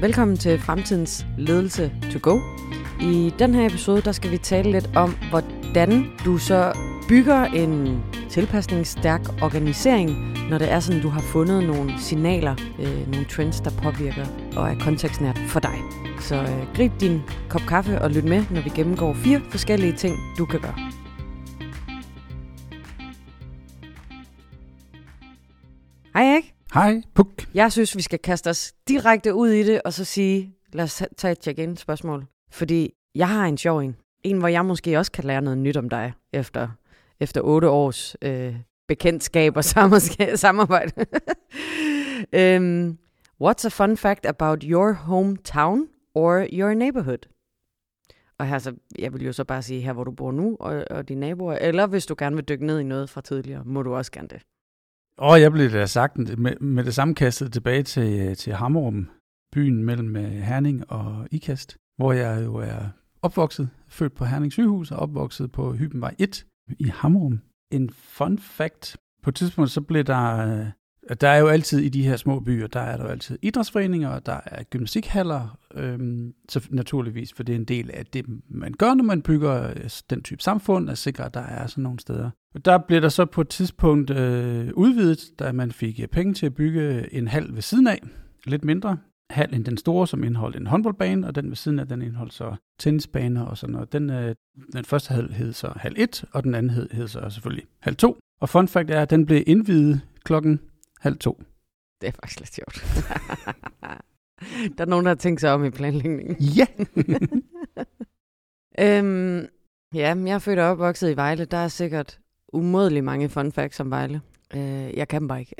Velkommen til Fremtidens Ledelse to Go. I den her episode, der skal vi tale lidt om, hvordan du så bygger en tilpasningsstærk organisering, når det er sådan, du har fundet nogle signaler, øh, nogle trends, der påvirker og er kontekstnært for dig. Så øh, grib din kop kaffe og lyt med, når vi gennemgår fire forskellige ting, du kan gøre. Hej Puk. Jeg synes, vi skal kaste os direkte ud i det, og så sige, lad os tage et check-in spørgsmål. Fordi jeg har en sjov en. En, hvor jeg måske også kan lære noget nyt om dig, efter, efter otte års øh, bekendtskab og samarbejde. um, what's a fun fact about your hometown or your neighborhood? Og her så, jeg vil jo så bare sige her, hvor du bor nu, og, og dine naboer, eller hvis du gerne vil dykke ned i noget fra tidligere, må du også gerne det. Og jeg blev da sagt med, med det samme kastet tilbage til, øh, til Hammerum, byen mellem øh, Herning og Ikast, hvor jeg jo er opvokset, født på Herning sygehus og opvokset på Hybenvej 1 i Hammerum. En fun fact, på et tidspunkt så blev der, øh, der er jo altid i de her små byer, der er der jo altid idrætsforeninger, og der er gymnastikhaller, øhm, så naturligvis, for det er en del af det, man gør, når man bygger øh, den type samfund, at sikre, at der er sådan nogle steder. Der blev der så på et tidspunkt øh, udvidet, da man fik øh, penge til at bygge en hal ved siden af, lidt mindre, hal end den store, som indeholdt en håndboldbane, og den ved siden af, den indeholdt så tennisbaner og sådan noget. Den, øh, den første hal hed så hal 1, og den anden hed, hed så selvfølgelig hal 2. Og fun fact er, at den blev indvidet klokken halv 2. Det er faktisk lidt sjovt. der er nogen, der har tænkt sig om i planlægningen. Ja! øhm, ja, jeg er født og opvokset i Vejle. Der er sikkert umådeligt mange fun facts om Vejle. Øh, jeg kan dem bare ikke.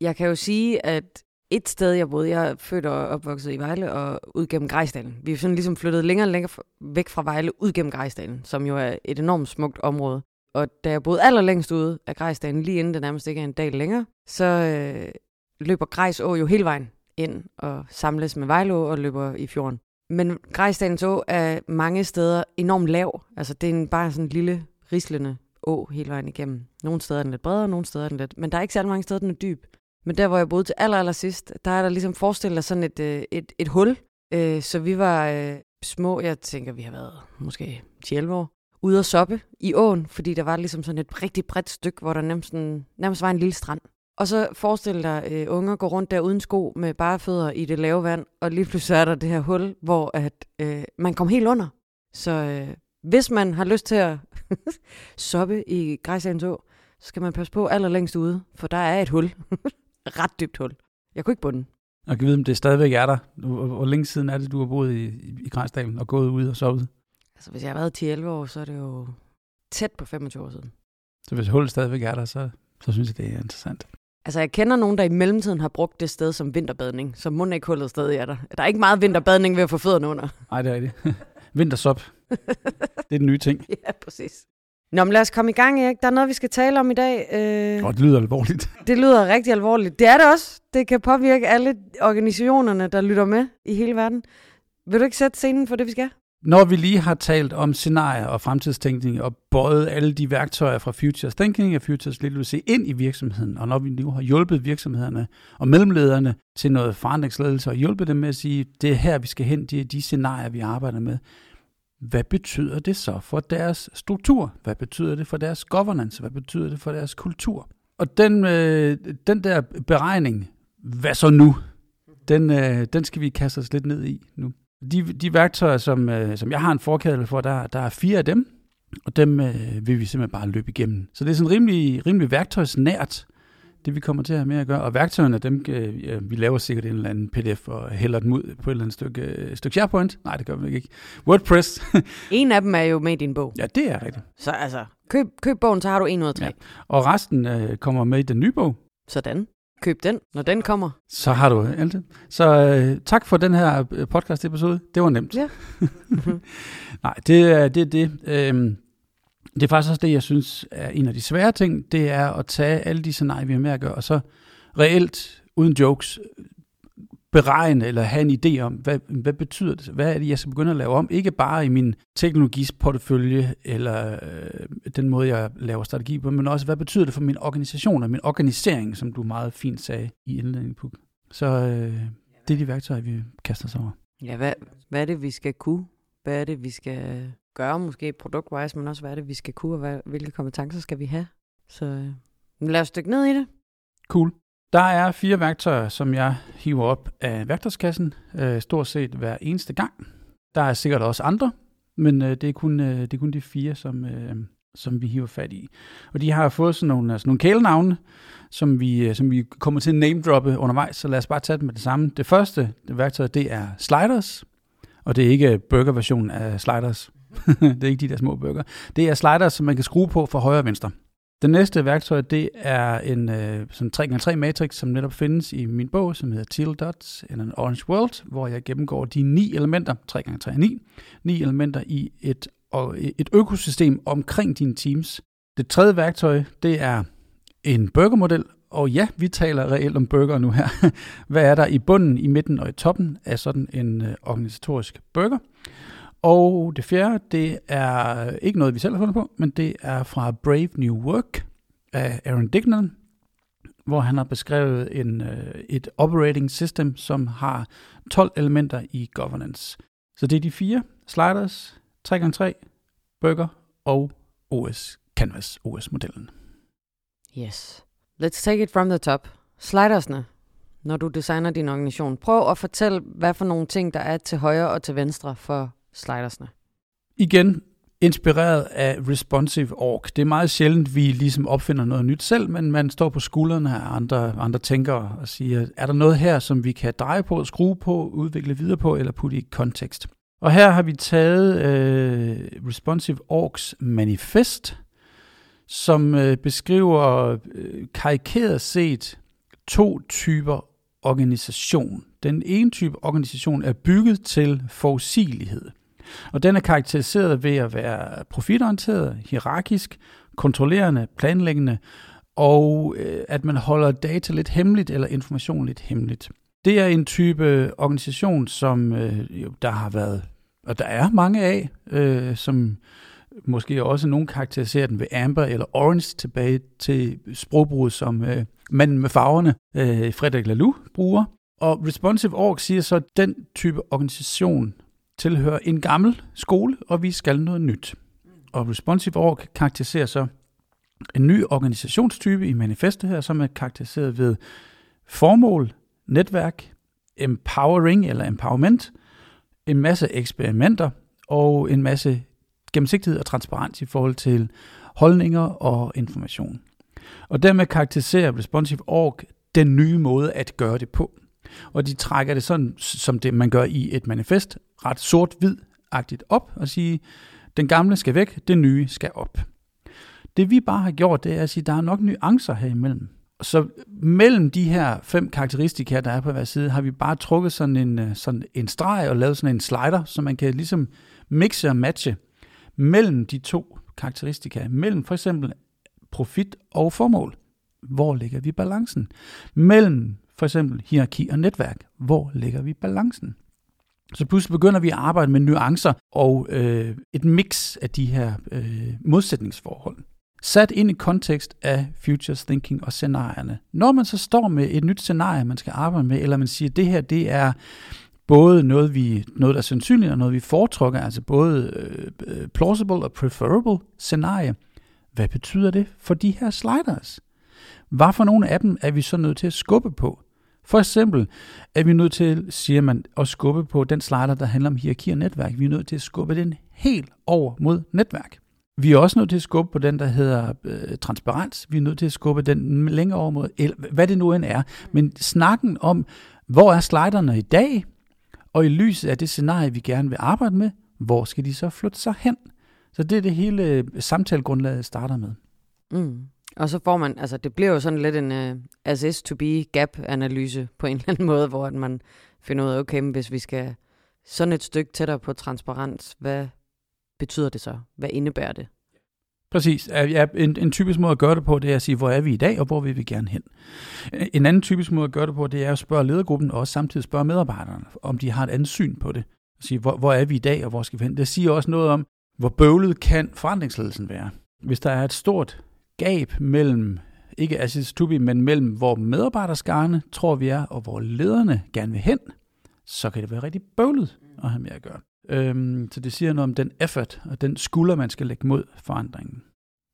jeg kan jo sige, at et sted, jeg boede, jeg er født og opvokset i Vejle og ud gennem Grejsdalen. Vi er sådan ligesom flyttet længere og længere væk fra Vejle, ud gennem Grejsdalen, som jo er et enormt smukt område. Og da jeg boede allerlængst ude af Grejsdalen, lige inden det nærmest ikke er en dag længere, så øh, løber Grejså jo hele vejen ind og samles med Vejlå og løber i fjorden. Men Grejsdalens å er mange steder enormt lav. Altså det er en, bare sådan en lille, rislende å hele vejen igennem. Nogle steder er den lidt bredere, nogle steder er den lidt... Men der er ikke særlig mange steder, den er dyb. Men der, hvor jeg boede til aller, aller sidst, der er der ligesom forestillet sådan et, øh, et, et hul. Øh, så vi var øh, små, jeg tænker, vi har været måske 10 år, ude at soppe i åen, fordi der var ligesom sådan et rigtig bredt stykke, hvor der nærmest, en, nærmest var en lille strand. Og så forestil dig øh, unger går rundt der uden sko med bare fødder i det lave vand, og lige pludselig er der det her hul, hvor at, øh, man kom helt under. Så øh, hvis man har lyst til at soppe i Græsandens Å, så skal man passe på allerlængst ude, for der er et hul. Ret dybt hul. Jeg kunne ikke bunde. Og kan vide, om det stadigvæk er der. Hvor, hvor længe siden er det, du har boet i, i Græsdalen og gået ud og sovet? Altså, hvis jeg har været 10-11 år, så er det jo tæt på 25 år siden. Så hvis hullet stadigvæk er der, så, så synes jeg, det er interessant. Altså, jeg kender nogen, der i mellemtiden har brugt det sted som vinterbadning, så må ikke hullet stadig er der. Der er ikke meget vinterbadning ved at få fødderne under. Nej, det er rigtigt. Vintersop. det er den nye ting. Ja, præcis. Nå, men lad os komme i gang, Erik. Der er noget, vi skal tale om i dag. Øh, oh, det lyder alvorligt. Det lyder rigtig alvorligt. Det er det også. Det kan påvirke alle organisationerne, der lytter med i hele verden. Vil du ikke sætte scenen for det, vi skal? Når vi lige har talt om scenarier og fremtidstænkning og bøjet alle de værktøjer fra Futures Thinking og Futures Literacy ind i virksomheden, og når vi nu har hjulpet virksomhederne og mellemlederne til noget forandringsledelse og hjulpet dem med at sige, det er her, vi skal hen, det er de scenarier, vi arbejder med. Hvad betyder det så for deres struktur? Hvad betyder det for deres governance? Hvad betyder det for deres kultur? Og den, øh, den der beregning, hvad så nu? Den, øh, den skal vi kaste os lidt ned i nu. De, de værktøjer, som, øh, som jeg har en forkædel for, der, der er fire af dem, og dem øh, vil vi simpelthen bare løbe igennem. Så det er sådan rimelig, rimelig værktøjsnært, det vi kommer til at have med at gøre. Og værktøjerne, dem, øh, vi laver sikkert en eller anden pdf og hælder dem ud på et eller andet stykke, øh, stykke SharePoint. Nej, det gør vi ikke. WordPress. en af dem er jo med i din bog. Ja, det er rigtigt. Så altså, køb, køb bogen, så har du en ud af tre. Ja. Og resten øh, kommer med i den nye bog. Sådan. Køb den, når den kommer. Så har du alt det. Så øh, tak for den her øh, podcast episode. Det var nemt. Ja. Nej, det er det. det. Øhm, det er faktisk også det, jeg synes er en af de svære ting, det er at tage alle de scenarier, vi har med at gøre, og så reelt, uden jokes, beregne eller have en idé om, hvad, hvad betyder det? Hvad er det, jeg skal begynde at lave om? Ikke bare i min teknologisportefølje eller øh, den måde, jeg laver strategi på, men også, hvad betyder det for min organisation og min organisering, som du meget fint sagde i indledningen, Puk? Så øh, det er de værktøjer, vi kaster os over. Ja, hvad, hvad er det, vi skal kunne? Hvad er det, vi skal gøre, måske produktwise, men også hvad er det, vi skal kunne, og hvad, hvilke kompetencer skal vi have? Så øh, lad os dykke ned i det. Cool. Der er fire værktøjer, som jeg hiver op af værktøjskassen, øh, stort set hver eneste gang. Der er sikkert også andre, men øh, det, er kun, øh, det er kun de fire, som, øh, som vi hiver fat i. Og de har fået sådan nogle, altså nogle kælenavne, som vi, øh, som vi kommer til at name-droppe undervejs, så lad os bare tage dem med det samme. Det første det værktøj, det er sliders, og det er ikke burgerversionen af sliders. det er ikke de der små burger. Det er sliders, som man kan skrue på fra højre og venstre. Det næste værktøj, det er en øh, sådan 3x3 matrix, som netop findes i min bog, som hedder Teal Dots in an Orange World, hvor jeg gennemgår de ni elementer, 3x3 er 9, ni elementer i et, og et økosystem omkring dine teams. Det tredje værktøj, det er en burgermodel, og ja, vi taler reelt om burger nu her. Hvad er der i bunden, i midten og i toppen af sådan en øh, organisatorisk burger? Og det fjerde, det er ikke noget, vi selv har fundet på, men det er fra Brave New Work af Aaron Dignan, hvor han har beskrevet en, øh, et operating system, som har 12 elementer i governance. Så det er de fire sliders, 3x3, burger og OS Canvas, OS-modellen. Yes. Let's take it from the top. Slidersne, når du designer din organisation. Prøv at fortælle, hvad for nogle ting, der er til højre og til venstre for slidersne. Igen, inspireret af Responsive Org. Det er meget sjældent, vi ligesom opfinder noget nyt selv, men man står på skuldrene af andre, andre tænkere og siger, er der noget her, som vi kan dreje på, skrue på, udvikle videre på eller putte i kontekst? Og her har vi taget øh, Responsive Orgs manifest, som øh, beskriver øh, karikeret set to typer organisation. Den ene type organisation er bygget til forudsigelighed. Og den er karakteriseret ved at være profitorienteret, hierarkisk, kontrollerende, planlæggende, og øh, at man holder data lidt hemmeligt eller information lidt hemmeligt. Det er en type organisation, som øh, der har været, og der er mange af, øh, som måske også nogen karakteriserer den ved amber eller orange tilbage til sprogbruget, som øh, manden med farverne, øh, Frederik Laloux, bruger. Og Responsive Org siger så, at den type organisation tilhører en gammel skole, og vi skal noget nyt. Og Responsive Org karakteriserer så en ny organisationstype i manifestet her, som er karakteriseret ved formål, netværk, empowering eller empowerment, en masse eksperimenter og en masse gennemsigtighed og transparens i forhold til holdninger og information. Og dermed karakteriserer Responsive Org den nye måde at gøre det på. Og de trækker det sådan, som det man gør i et manifest, ret sort-hvid-agtigt op og sige, den gamle skal væk, det nye skal op. Det vi bare har gjort, det er at sige, der er nok nuancer her imellem. Så mellem de her fem karakteristika, der er på hver side, har vi bare trukket sådan en, øh, sådan en streg og lavet sådan en slider, så man kan ligesom mixe og matche mellem de to karakteristika, mellem for eksempel profit og formål. Hvor ligger vi balancen? Mellem for eksempel hierarki og netværk. Hvor ligger vi balancen? Så pludselig begynder vi at arbejde med nuancer og øh, et mix af de her øh, modsætningsforhold. Sat ind i kontekst af futures thinking og scenarierne. Når man så står med et nyt scenarie, man skal arbejde med, eller man siger, at det her det er både noget, vi, noget der er sandsynligt, og noget, vi foretrækker, altså både øh, plausible og preferable scenarie. Hvad betyder det for de her sliders? Hvad for nogle af dem er vi så nødt til at skubbe på? For eksempel er vi nødt til, siger man, at skubbe på den slider, der handler om hierarki og netværk. Vi er nødt til at skubbe den helt over mod netværk. Vi er også nødt til at skubbe på den, der hedder øh, transparens. Vi er nødt til at skubbe den længere over mod, eller hvad det nu end er. Men snakken om, hvor er sliderne i dag, og i lyset af det scenarie, vi gerne vil arbejde med, hvor skal de så flytte sig hen? Så det er det hele øh, samtalegrundlaget starter med. Mm. Og så får man, altså det bliver jo sådan lidt en uh, as is to be gap analyse på en eller anden måde, hvor man finder ud af, okay, men hvis vi skal sådan et stykke tættere på transparens, hvad betyder det så? Hvad indebærer det? Præcis. Ja, en, en typisk måde at gøre det på, det er at sige, hvor er vi i dag, og hvor vil vi gerne hen. En anden typisk måde at gøre det på, det er at spørge ledergruppen, og også samtidig spørge medarbejderne, om de har et andet syn på det. At sige, hvor, hvor er vi i dag, og hvor skal vi hen? Det siger også noget om, hvor bøvlet kan forandringsledelsen være. Hvis der er et stort gab mellem ikke as Tubi, men mellem hvor medarbejderskarne tror vi er, og hvor lederne gerne vil hen, så kan det være rigtig bøvlet at have med at gøre. Øhm, så det siger noget om den effort og den skulder, man skal lægge mod forandringen.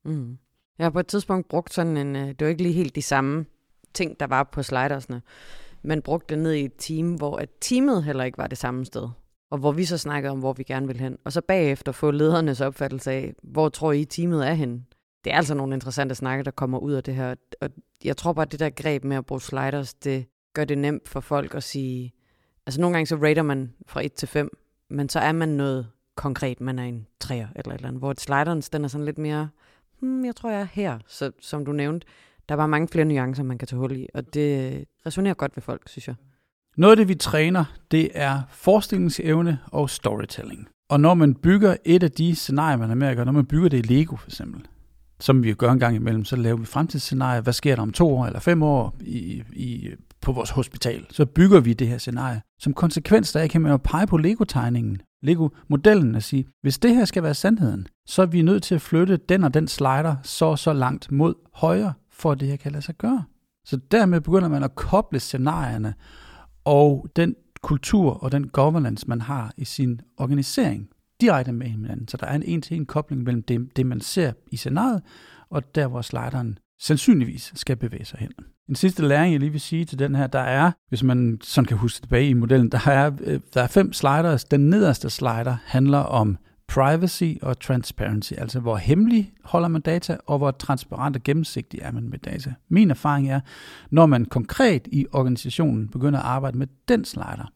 Mm. Jeg har på et tidspunkt brugt sådan en, øh, det var ikke lige helt de samme ting, der var på slidersne, men brugte det ned i et team, hvor at teamet heller ikke var det samme sted. Og hvor vi så snakkede om, hvor vi gerne vil hen. Og så bagefter få ledernes opfattelse af, hvor tror I teamet er hen. Det er altså nogle interessante snakke, der kommer ud af det her. Og jeg tror bare, at det der greb med at bruge sliders, det gør det nemt for folk at sige... Altså nogle gange så rater man fra 1 til 5, men så er man noget konkret. Man er en 3'er eller et eller andet. Hvor sliders, den er sådan lidt mere... Hmm, jeg tror, jeg er her. Så som du nævnte, der var mange flere nuancer, man kan tage hul i, og det resonerer godt ved folk, synes jeg. Noget af det, vi træner, det er forestillingsevne og storytelling. Og når man bygger et af de scenarier, man har med at gøre, når man bygger det i Lego for eksempel, som vi gør en gang imellem, så laver vi fremtidsscenarier. Hvad sker der om to år eller fem år i, i, på vores hospital? Så bygger vi det her scenarie. Som konsekvens der kan man jo pege på Lego-tegningen, Lego-modellen og sige, hvis det her skal være sandheden, så er vi nødt til at flytte den og den slider så så langt mod højre for at det her kan lade sig gøre. Så dermed begynder man at koble scenarierne og den kultur og den governance, man har i sin organisering direkte med hinanden. Så der er en en-til-en kobling mellem det, det, man ser i scenariet, og der, hvor slideren sandsynligvis skal bevæge sig hen. En sidste læring, jeg lige vil sige til den her, der er, hvis man sådan kan huske tilbage i modellen, der er, øh, der er fem sliders. Den nederste slider handler om privacy og transparency, altså hvor hemmelig holder man data, og hvor transparent og gennemsigtig er man med data. Min erfaring er, når man konkret i organisationen begynder at arbejde med den slider,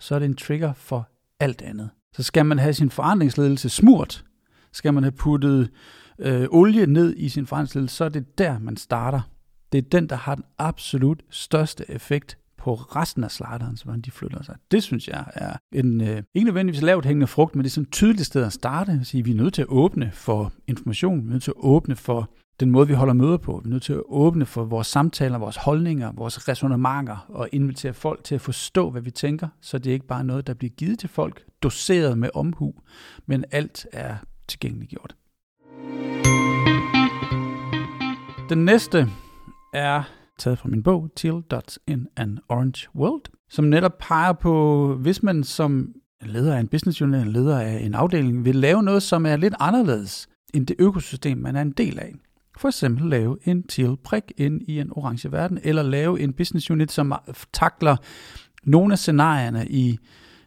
så er det en trigger for alt andet. Så skal man have sin forandringsledelse smurt, skal man have puttet øh, olie ned i sin forandringsledelse, så er det der, man starter. Det er den, der har den absolut største effekt på resten af slideren, så de flytter sig. Det synes jeg er en, øh, ikke nødvendigvis lavt hængende frugt, men det er sådan et tydeligt sted at starte. At sige, vi er nødt til at åbne for information, vi er nødt til at åbne for den måde, vi holder møder på. Vi er nødt til at åbne for vores samtaler, vores holdninger, vores resonemanger og invitere folk til at forstå, hvad vi tænker, så det er ikke bare noget, der bliver givet til folk, doseret med omhu, men alt er tilgængeliggjort. Den næste er taget fra min bog, Teal Dots in an Orange World, som netop peger på, hvis man som leder af en business unit, leder af en afdeling, vil lave noget, som er lidt anderledes end det økosystem, man er en del af. For eksempel lave en teal prik ind i en orange verden, eller lave en business unit, som takler nogle af scenarierne i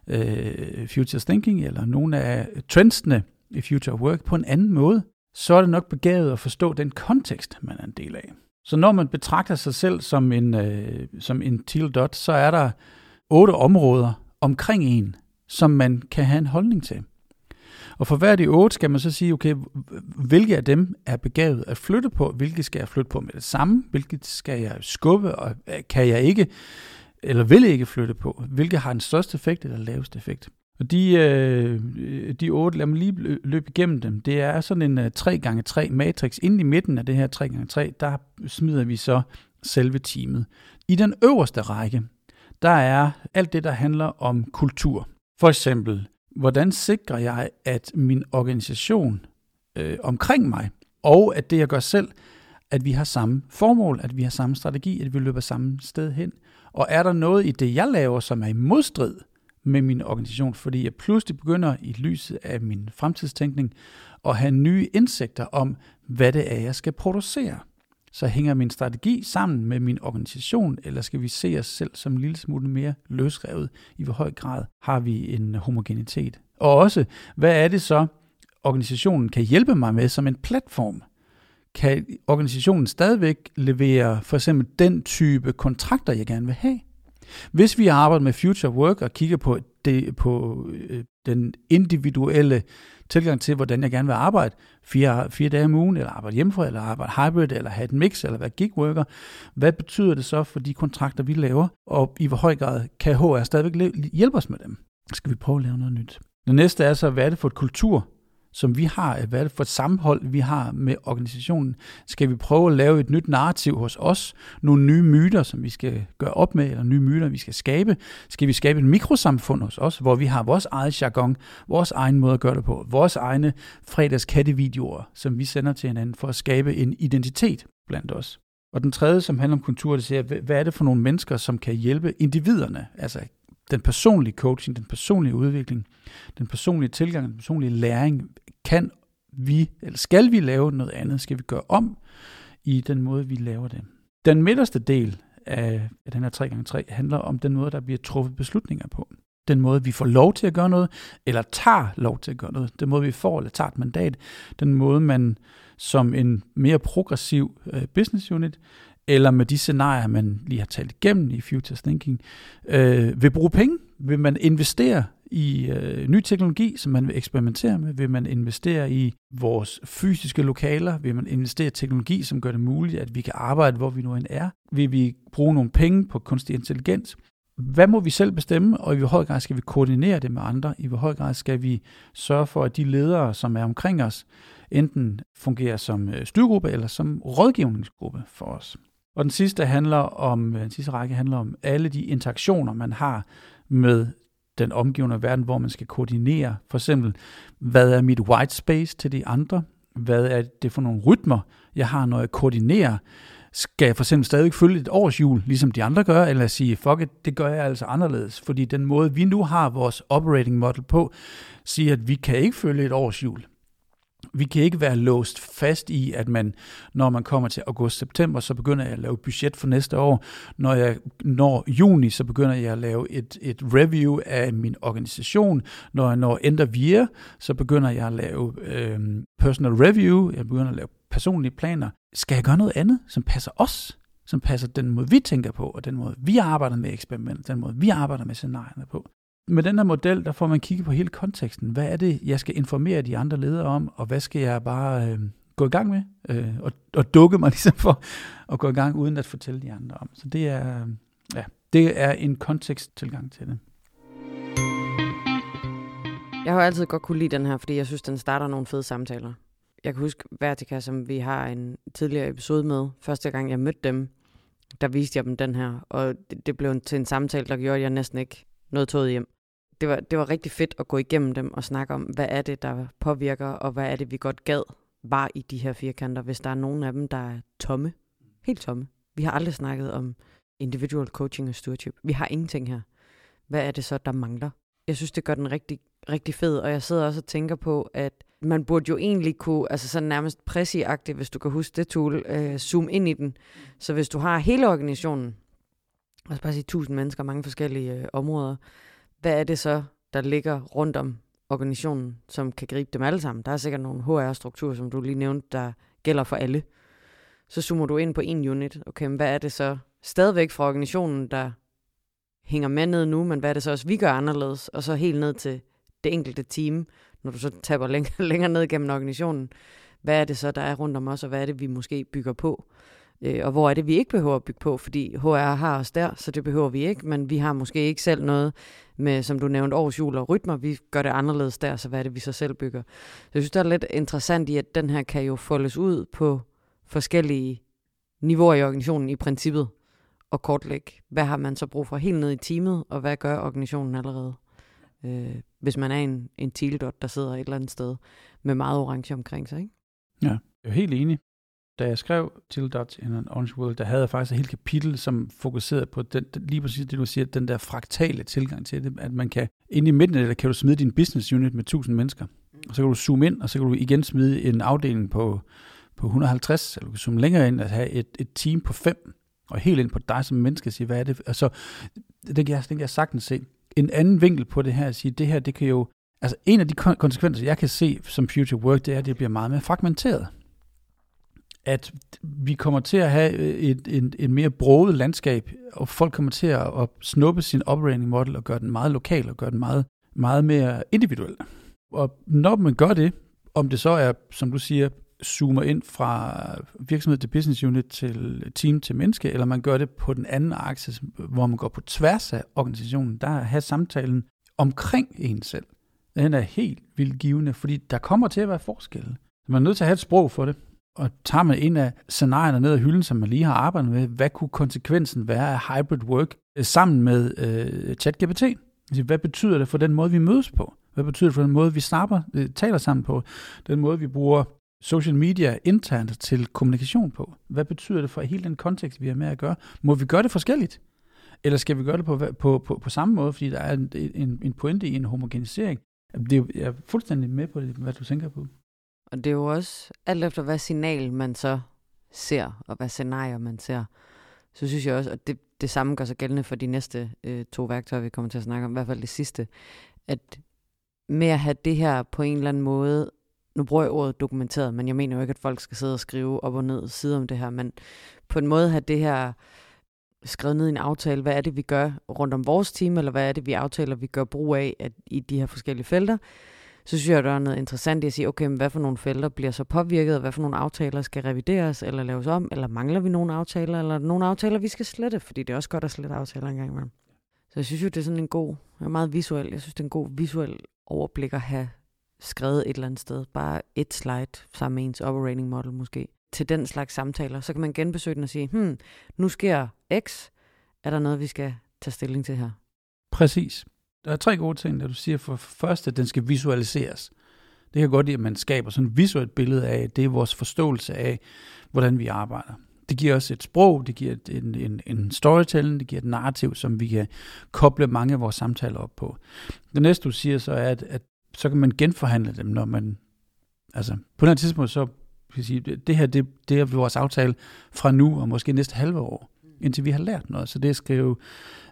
øh, Futures Thinking, eller nogle af trendsene i Future Work på en anden måde, så er det nok begavet at forstå den kontekst, man er en del af. Så når man betragter sig selv som en, øh, som en teal dot, så er der otte områder omkring en, som man kan have en holdning til. Og for hver de otte skal man så sige, okay, hvilke af dem er begavet at flytte på, hvilke skal jeg flytte på med det samme, hvilke skal jeg skubbe, og øh, kan jeg ikke, eller vil ikke flytte på, hvilke har den største effekt eller laveste effekt. Og de, øh, de otte, lad mig lige løbe igennem dem. Det er sådan en øh, uh, 3x3 matrix. Inde i midten af det her 3x3, der smider vi så selve teamet. I den øverste række, der er alt det, der handler om kultur. For eksempel, hvordan sikrer jeg, at min organisation øh, omkring mig, og at det, jeg gør selv, at vi har samme formål, at vi har samme strategi, at vi løber samme sted hen. Og er der noget i det, jeg laver, som er i modstrid med min organisation, fordi jeg pludselig begynder i lyset af min fremtidstænkning at have nye indsigter om, hvad det er, jeg skal producere. Så hænger min strategi sammen med min organisation, eller skal vi se os selv som en lille smule mere løsrevet? I hvor høj grad har vi en homogenitet? Og også, hvad er det så, organisationen kan hjælpe mig med som en platform? Kan organisationen stadigvæk levere for eksempel den type kontrakter, jeg gerne vil have? Hvis vi arbejder med future work og kigger på, det, på øh, den individuelle tilgang til, hvordan jeg gerne vil arbejde, fire, fire dage om ugen, eller arbejde hjemmefra, eller arbejde hybrid, eller have et mix, eller være gig worker, hvad betyder det så for de kontrakter, vi laver, og i hvor høj grad kan HR stadigvæk hjælpe os med dem? Skal vi prøve at lave noget nyt? Det næste er så, hvad er det for et kultur, som vi har, øh, hvad er det for et sammenhold, vi har med organisationen? Skal vi prøve at lave et nyt narrativ hos os? Nogle nye myter, som vi skal gøre op med, eller nye myter, vi skal skabe? Skal vi skabe et mikrosamfund hos os, hvor vi har vores eget jargon, vores egen måde at gøre det på, vores egne fredagskattevideoer, som vi sender til hinanden for at skabe en identitet blandt os? Og den tredje, som handler om kultur, det siger, hvad er det for nogle mennesker, som kan hjælpe individerne, altså den personlige coaching, den personlige udvikling, den personlige tilgang, den personlige læring, kan vi, eller skal vi lave noget andet? Skal vi gøre om i den måde, vi laver det? Den midterste del af, den her 3x3 handler om den måde, der bliver truffet beslutninger på. Den måde, vi får lov til at gøre noget, eller tager lov til at gøre noget. Den måde, vi får eller tager et mandat. Den måde, man som en mere progressiv øh, business unit, eller med de scenarier, man lige har talt igennem i Futures Thinking, øh, vil bruge penge? Vil man investere i øh, ny teknologi, som man vil eksperimentere med? Vil man investere i vores fysiske lokaler? Vil man investere i teknologi, som gør det muligt, at vi kan arbejde, hvor vi nu end er? Vil vi bruge nogle penge på kunstig intelligens? Hvad må vi selv bestemme, og i hvor høj grad skal vi koordinere det med andre? I hvor høj grad skal vi sørge for, at de ledere, som er omkring os, enten fungerer som øh, styrgruppe eller som rådgivningsgruppe for os? Og den sidste handler om, øh, den sidste række handler om alle de interaktioner, man har med den omgivende verden, hvor man skal koordinere. For eksempel, hvad er mit white space til de andre? Hvad er det for nogle rytmer, jeg har, når jeg koordinerer? Skal jeg for eksempel stadig følge et årshjul, ligesom de andre gør, eller sige, fuck it, det gør jeg altså anderledes? Fordi den måde, vi nu har vores operating model på, siger, at vi kan ikke følge et årsjul vi kan ikke være låst fast i, at man, når man kommer til august-september, så begynder jeg at lave budget for næste år. Når jeg når juni, så begynder jeg at lave et, et review af min organisation. Når jeg når end of year, så begynder jeg at lave øh, personal review. Jeg begynder at lave personlige planer. Skal jeg gøre noget andet, som passer os? Som passer den måde, vi tænker på, og den måde, vi arbejder med eksperiment, den måde, vi arbejder med scenarierne på med den her model, der får man kigge på hele konteksten. Hvad er det, jeg skal informere de andre ledere om, og hvad skal jeg bare øh, gå i gang med, øh, og, og dukke mig ligesom for at gå i gang, uden at fortælle de andre om. Så det er, ja, det er en konteksttilgang til det. Jeg har altid godt kunne lide den her, fordi jeg synes, den starter nogle fede samtaler. Jeg kan huske Vertica, som vi har en tidligere episode med. Første gang, jeg mødte dem, der viste jeg dem den her, og det, det blev til en samtale, der gjorde, at jeg næsten ikke noget toget hjem det var, det var rigtig fedt at gå igennem dem og snakke om, hvad er det, der påvirker, og hvad er det, vi godt gad var i de her firkanter, hvis der er nogen af dem, der er tomme. Helt tomme. Vi har aldrig snakket om individual coaching og stewardship. Vi har ingenting her. Hvad er det så, der mangler? Jeg synes, det gør den rigtig, rigtig fed, og jeg sidder også og tænker på, at man burde jo egentlig kunne, altså sådan nærmest præcis hvis du kan huske det tool, øh, zoom ind i den. Så hvis du har hele organisationen, og bare sige tusind mennesker, mange forskellige øh, områder, hvad er det så, der ligger rundt om organisationen, som kan gribe dem alle sammen? Der er sikkert nogle HR-strukturer, som du lige nævnte, der gælder for alle. Så zoomer du ind på en unit. Okay, men hvad er det så stadigvæk fra organisationen, der hænger med ned nu, men hvad er det så også, vi gør anderledes? Og så helt ned til det enkelte team, når du så taber længere, længere ned gennem organisationen. Hvad er det så, der er rundt om os, og hvad er det, vi måske bygger på? Øh, og hvor er det, vi ikke behøver at bygge på, fordi HR har os der, så det behøver vi ikke, men vi har måske ikke selv noget med, som du nævnte, årsjul og rytmer. Vi gør det anderledes der, så hvad er det, vi så selv bygger? Så jeg synes, det er lidt interessant i, at den her kan jo foldes ud på forskellige niveauer i organisationen i princippet, og kortlægge, hvad har man så brug for helt ned i teamet, og hvad gør organisationen allerede? Øh, hvis man er en, en tealdot, der sidder et eller andet sted med meget orange omkring sig, ikke? Ja, jeg er helt enig da jeg skrev til Dot in an Orange World, der havde jeg faktisk et helt kapitel, som fokuserede på den, lige præcis det, du siger, den der fraktale tilgang til det, at man kan, inde i midten af det, kan du smide din business unit med 1000 mennesker, og så kan du zoome ind, og så kan du igen smide en afdeling på, på 150, eller du kan zoome længere ind, og have et, et team på fem, og helt ind på dig som menneske, og sige, hvad er det? Altså, det kan jeg, det kan jeg sagtens se. En anden vinkel på det her, at sige, det her, det kan jo, altså en af de konsekvenser, jeg kan se som future work, det er, at det bliver meget mere fragmenteret at vi kommer til at have øh, et, et, et mere broget landskab, og folk kommer til at, at snuppe sin operating model og gøre den meget lokal og gøre den meget, meget mere individuel. Og når man gør det, om det så er, som du siger, zoomer ind fra virksomhed til business unit til team til menneske, eller man gør det på den anden akse, hvor man går på tværs af organisationen, der har samtalen omkring en selv. Den er helt vildt givende, fordi der kommer til at være forskelle. Man er nødt til at have et sprog for det og tager man en af scenarierne ned ad hylden, som man lige har arbejdet med, hvad kunne konsekvensen være af hybrid work øh, sammen med øh, ChatGPT? Altså, hvad betyder det for den måde, vi mødes på? Hvad betyder det for den måde, vi snapper, øh, taler sammen på? Den måde, vi bruger social media internt til kommunikation på? Hvad betyder det for hele den kontekst, vi har med at gøre? Må vi gøre det forskelligt? Eller skal vi gøre det på, på, på, på samme måde, fordi der er en, en, en pointe i en homogenisering? Det er, jeg er fuldstændig med på det, hvad du tænker på. Og det er jo også alt efter, hvad signal man så ser, og hvad scenarier man ser. Så synes jeg også, at det, det samme gør sig gældende for de næste øh, to værktøjer, vi kommer til at snakke om, i hvert fald det sidste, at med at have det her på en eller anden måde, nu bruger jeg ordet dokumenteret, men jeg mener jo ikke, at folk skal sidde og skrive op og ned side om det her, men på en måde have det her skrevet ned i en aftale, hvad er det, vi gør rundt om vores team, eller hvad er det, vi aftaler, vi gør brug af at, i de her forskellige felter, så synes jeg, der er noget interessant i at sige, okay, men hvad for nogle felter bliver så påvirket, og hvad for nogle aftaler skal revideres eller laves om, eller mangler vi nogle aftaler, eller nogle aftaler, vi skal slette, fordi det er også godt at slette aftaler engang imellem. Så jeg synes jo, det er sådan en god, jeg er meget visuel, jeg synes, det er en god visuel overblik at have skrevet et eller andet sted. Bare et slide sammen med ens operating model måske. Til den slags samtaler. Så kan man genbesøge den og sige, hmm, nu sker X. Er der noget, vi skal tage stilling til her? Præcis. Der er tre gode ting, der du siger. For først, at den skal visualiseres. Det kan godt lide, at man skaber sådan et visuelt billede af, det er vores forståelse af, hvordan vi arbejder. Det giver os et sprog, det giver en, en, en storytelling, det giver et narrativ, som vi kan koble mange af vores samtaler op på. Det næste, du siger så, er, at, at så kan man genforhandle dem, når man, altså på et tidspunkt, så kan sige, det her, det, det er vores aftale fra nu og måske næste halve år, indtil vi har lært noget. Så det er skrive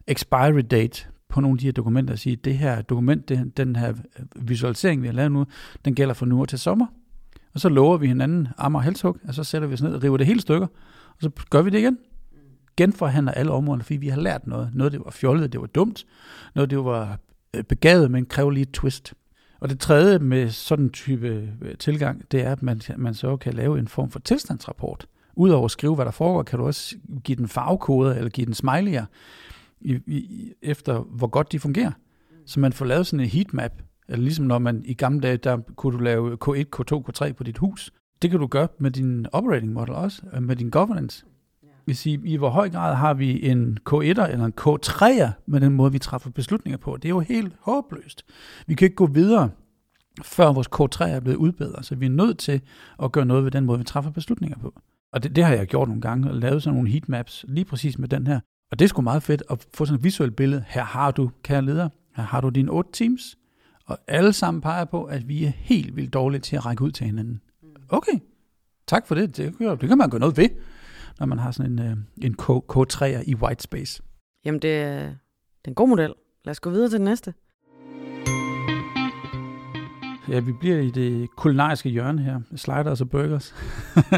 expiry date på nogle af de her dokumenter og sige, det her dokument, det, den her visualisering, vi har lavet nu, den gælder fra nu og til sommer. Og så lover vi hinanden arm og halshug, og så sætter vi os ned og river det hele stykker, og så gør vi det igen. Genforhandler alle områderne, fordi vi har lært noget. Noget, det var fjollet, det var dumt. Noget, det var øh, begavet, men kræver lige et twist. Og det tredje med sådan en type øh, tilgang, det er, at man, man så kan lave en form for tilstandsrapport. Udover at skrive, hvad der foregår, kan du også give den farvekoder eller give den smiley'er i, i, efter, hvor godt de fungerer. Så man får lavet sådan en heatmap, eller ligesom når man i gamle dage, der kunne du lave K1, K2, K3 på dit hus. Det kan du gøre med din operating model også, med din governance. Vi siger, i hvor høj grad har vi en K1'er eller en K3'er med den måde, vi træffer beslutninger på. Det er jo helt håbløst. Vi kan ikke gå videre, før vores K3 er blevet udbedret. Så vi er nødt til at gøre noget ved den måde, vi træffer beslutninger på. Og det, det har jeg gjort nogle gange, og lavet sådan nogle heatmaps lige præcis med den her. Og det er sgu meget fedt at få sådan et visuelt billede. Her har du, kære leder, her har du dine otte teams, og alle sammen peger på, at vi er helt vildt dårlige til at række ud til hinanden. Okay, tak for det. Det, det kan man gøre noget ved når man har sådan en, øh, en K, K3'er i white space. Jamen, det er, det er en god model. Lad os gå videre til den næste. Ja, vi bliver i det kulinariske hjørne her. Sliders og burgers.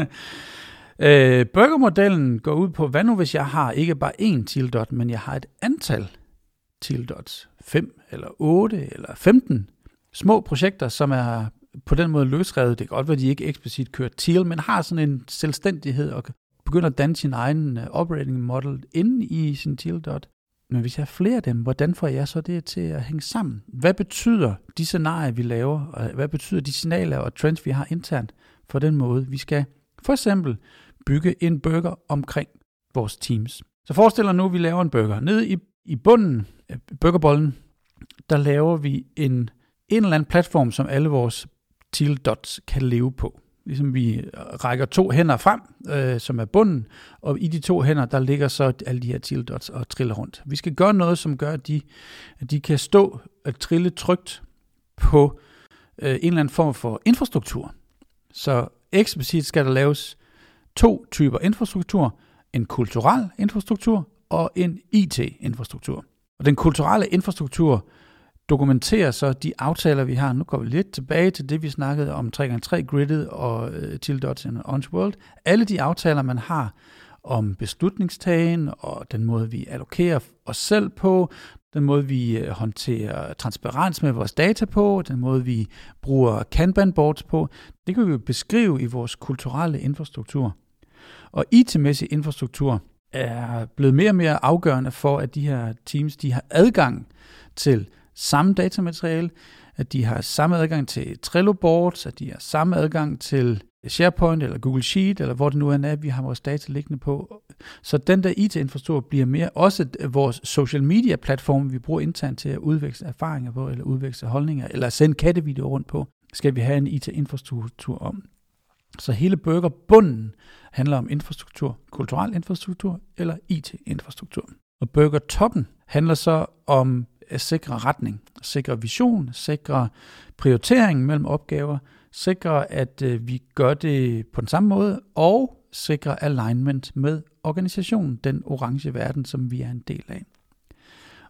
øh, burgermodellen går ud på, hvad nu hvis jeg har ikke bare én tildot, men jeg har et antal tildots. 5 eller 8 eller 15 små projekter, som er på den måde løsrevet. Det kan godt være, at de ikke eksplicit kører til, men har sådan en selvstændighed og begynder at danne sin egen øh, operating model inde i sin Tealdot. Men hvis jeg har flere af dem, hvordan får jeg så det til at hænge sammen? Hvad betyder de scenarier, vi laver, og hvad betyder de signaler og trends, vi har internt for den måde, vi skal for eksempel bygge en burger omkring vores teams. Så forestil dig nu, at vi laver en burger. Nede i, i bunden af burgerbollen, der laver vi en, en eller anden platform, som alle vores teal dots kan leve på ligesom vi øh, rækker to hænder frem, øh, som er bunden, og i de to hænder, der ligger så alle de her tildots og triller rundt. Vi skal gøre noget, som gør, at de, at de kan stå og trille trygt på øh, en eller anden form for infrastruktur. Så eksplicit skal der laves to typer infrastruktur, en kulturel infrastruktur og en IT-infrastruktur. Og den kulturelle infrastruktur dokumenterer så de aftaler, vi har. Nu går vi lidt tilbage til det, vi snakkede om 3x3 gridet og øh, uh, til Dots and Orange World. Alle de aftaler, man har om beslutningstagen og den måde, vi allokerer os selv på, den måde, vi øh, håndterer transparens med vores data på, den måde, vi bruger Kanban boards på, det kan vi jo beskrive i vores kulturelle infrastruktur. Og IT-mæssig infrastruktur er blevet mere og mere afgørende for, at de her teams de har adgang til samme datamateriale, at de har samme adgang til Trello boards, at de har samme adgang til SharePoint eller Google Sheet, eller hvor det nu end er, vi har vores data liggende på. Så den der IT-infrastruktur bliver mere også vores social media platform, vi bruger internt til at udveksle erfaringer på, eller udveksle holdninger, eller sende kattevideoer rundt på, skal vi have en IT-infrastruktur om. Så hele burgerbunden handler om infrastruktur, kulturel infrastruktur eller IT-infrastruktur. Og burgertoppen handler så om at sikre retning, sikre vision, sikre prioritering mellem opgaver, sikre, at øh, vi gør det på den samme måde, og sikre alignment med organisationen, den orange verden, som vi er en del af.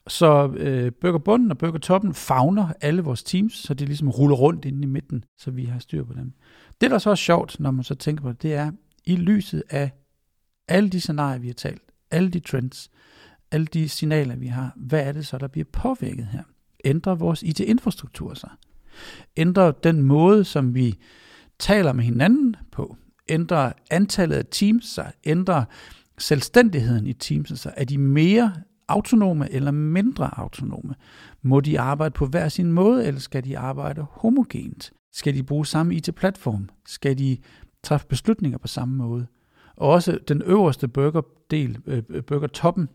Så øh, burgerbunden og burgertoppen fagner alle vores teams, så det ligesom ruller rundt inde i midten, så vi har styr på dem. Det, der så er sjovt, når man så tænker på det, det er, i lyset af alle de scenarier, vi har talt, alle de trends, alle de signaler, vi har, hvad er det så, der bliver påvirket her? Ændrer vores IT-infrastruktur sig? Ændrer den måde, som vi taler med hinanden på? Ændrer antallet af teams sig? Ændrer selvstændigheden i teams sig? Er de mere autonome eller mindre autonome? Må de arbejde på hver sin måde, eller skal de arbejde homogent? Skal de bruge samme IT-platform? Skal de træffe beslutninger på samme måde? Og også den øverste burgerdel, øh, burgertoppen,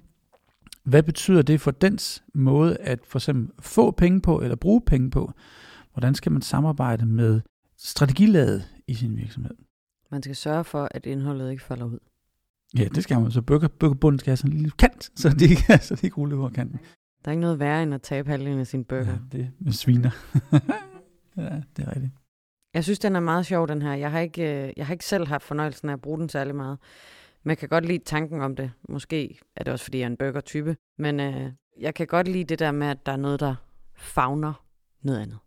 hvad betyder det for dens måde at for eksempel få penge på eller bruge penge på? Hvordan skal man samarbejde med strategilaget i sin virksomhed? Man skal sørge for, at indholdet ikke falder ud. Ja, det skal man. Så bøger, bøgerbunden skal have sådan en lille kant, så det ikke, så det ikke ruller over kanten. Der er ikke noget værre end at tabe halvdelen af sin burger. Ja, det med sviner. ja, det er rigtigt. Jeg synes, den er meget sjov, den her. Jeg har ikke, øh, jeg har ikke selv haft fornøjelsen af at bruge den særlig meget. Men jeg kan godt lide tanken om det. Måske er det også, fordi jeg er en burger-type. Men øh, jeg kan godt lide det der med, at der er noget, der fagner noget andet.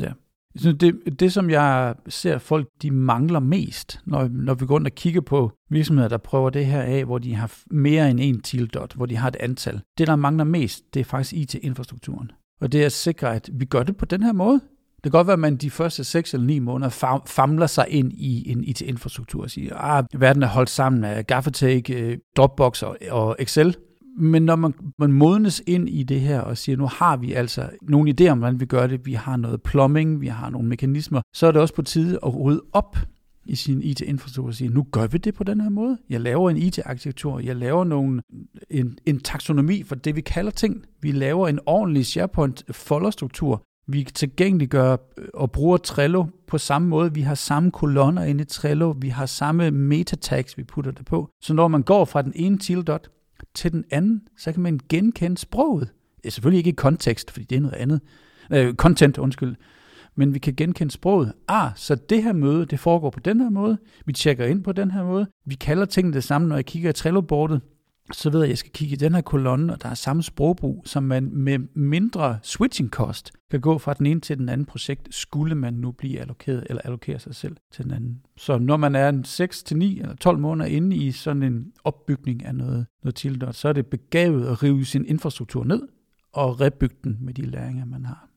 Ja. Så det, det, som jeg ser folk, de mangler mest, når, når vi går rundt og kigger på virksomheder, der prøver det her af, hvor de har mere end en tildot, hvor de har et antal. Det, der mangler mest, det er faktisk IT-infrastrukturen. Og det er at sikre, at vi gør det på den her måde. Det kan godt være, at man de første 6 eller 9 måneder famler sig ind i en IT-infrastruktur og siger, at ah, verden er holdt sammen af Gaffatake, øh, Dropbox og, og Excel. Men når man, man modnes ind i det her og siger, nu har vi altså nogle idéer om, hvordan vi gør det, vi har noget plumbing, vi har nogle mekanismer, så er det også på tide at rydde op i sin IT-infrastruktur og sige, nu gør vi det på den her måde. Jeg laver en IT-arkitektur, jeg laver nogle, en, en taksonomi for det, vi kalder ting. Vi laver en ordentlig SharePoint-folderstruktur, vi tilgængeliggør øh, og bruger Trello på samme måde. Vi har samme kolonner inde i Trello. Vi har samme metatags, vi putter det på. Så når man går fra den ene tildot til den anden, så kan man genkende sproget. Det er selvfølgelig ikke i kontekst, fordi det er noget andet. Øh, content, undskyld. Men vi kan genkende sproget. Ah, så det her møde, det foregår på den her måde. Vi tjekker ind på den her måde. Vi kalder tingene det samme, når jeg kigger i Trello-bordet så ved jeg, at jeg skal kigge i den her kolonne, og der er samme sprogbrug, som man med mindre switching cost kan gå fra den ene til den anden projekt, skulle man nu blive allokeret eller allokere sig selv til den anden. Så når man er 6 til 9 eller 12 måneder inde i sådan en opbygning af noget, noget tildot, så er det begavet at rive sin infrastruktur ned og rebygge den med de læringer, man har.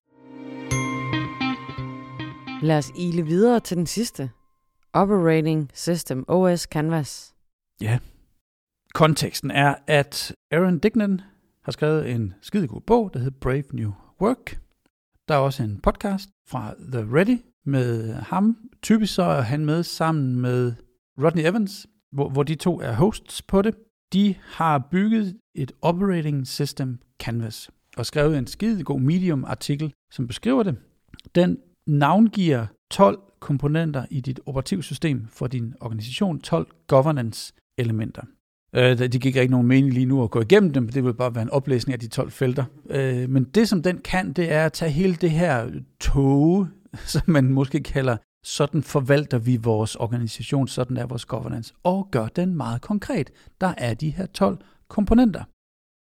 Lad os ile videre til den sidste. Operating System OS Canvas. Ja, Konteksten er, at Aaron Dignan har skrevet en skidegod bog, der hedder Brave New Work. Der er også en podcast fra The Ready med ham. Typisk så er han med sammen med Rodney Evans, hvor, hvor de to er hosts på det. De har bygget et operating system canvas og skrevet en skidegod Medium-artikel, som beskriver det. Den navngiver 12 komponenter i dit operativsystem for din organisation, 12 governance-elementer. Øh, det gik ikke nogen mening lige nu at gå igennem dem, det vil bare være en oplæsning af de 12 felter. Øh, men det, som den kan, det er at tage hele det her tog, som man måske kalder, sådan forvalter vi vores organisation, sådan er vores governance, og gør den meget konkret. Der er de her 12 komponenter.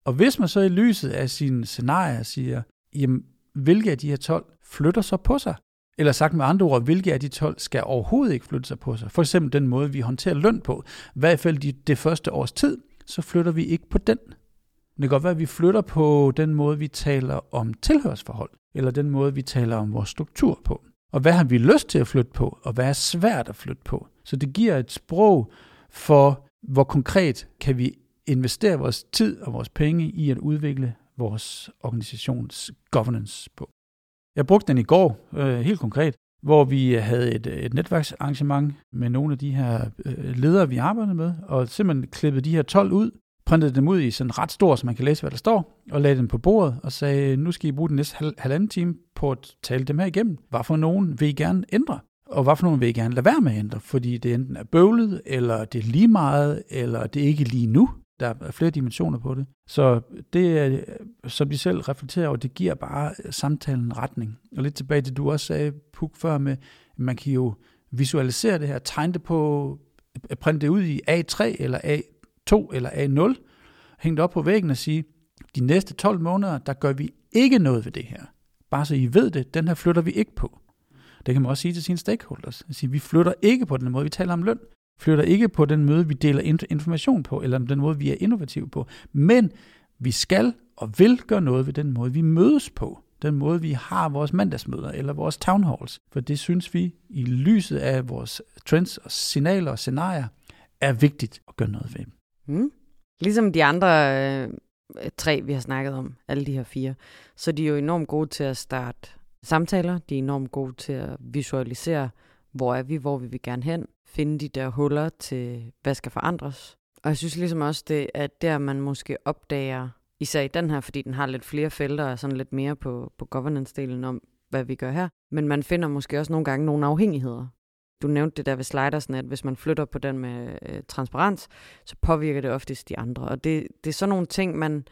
Og hvis man så i lyset af sine scenarier siger, jamen, hvilke af de her 12 flytter så på sig? Eller sagt med andre ord, hvilke af de 12 skal overhovedet ikke flytte sig på sig? For eksempel den måde, vi håndterer løn på. I hvert fald de, det første års tid, så flytter vi ikke på den. Det kan godt være, at vi flytter på den måde, vi taler om tilhørsforhold, eller den måde, vi taler om vores struktur på. Og hvad har vi lyst til at flytte på, og hvad er svært at flytte på? Så det giver et sprog for, hvor konkret kan vi investere vores tid og vores penge i at udvikle vores organisations governance på. Jeg brugte den i går, øh, helt konkret, hvor vi havde et, et netværksarrangement med nogle af de her øh, ledere, vi arbejdede med, og simpelthen klippede de her 12 ud, printede dem ud i sådan ret stor, så man kan læse, hvad der står, og lagde dem på bordet og sagde, nu skal I bruge den næste hal- halvanden time på at tale dem her igennem. Hvad for nogen vil I gerne ændre? og hvad for nogen vil I gerne lade være med at ændre, fordi det enten er bøvlet, eller det er lige meget, eller det er ikke lige nu. Der er flere dimensioner på det. Så det, som de selv reflekterer over, det giver bare samtalen en retning. Og lidt tilbage til, du også sagde, Puk, før med, man kan jo visualisere det her, tegne det på, printe det ud i A3 eller A2 eller A0, hænge det op på væggen og sige, de næste 12 måneder, der gør vi ikke noget ved det her. Bare så I ved det, den her flytter vi ikke på. Det kan man også sige til sine stakeholders. Sige, vi flytter ikke på den måde, vi taler om løn. Flytter ikke på den måde, vi deler information på, eller den måde, vi er innovative på. Men vi skal og vil gøre noget ved den måde, vi mødes på. Den måde, vi har vores mandagsmøder eller vores town halls. For det synes vi, i lyset af vores trends og signaler og scenarier, er vigtigt at gøre noget ved. Mm. Ligesom de andre øh, tre, vi har snakket om, alle de her fire, så de er jo enormt gode til at starte samtaler. De er enormt gode til at visualisere, hvor er vi, hvor vil vi gerne hen. Finde de der huller til, hvad skal forandres. Og jeg synes ligesom også, det at der, man måske opdager, især i den her, fordi den har lidt flere felter og sådan lidt mere på, på governance-delen om, hvad vi gør her. Men man finder måske også nogle gange nogle afhængigheder. Du nævnte det der ved slidersen, at hvis man flytter på den med øh, transparens, så påvirker det oftest de andre. Og det, det er sådan nogle ting, man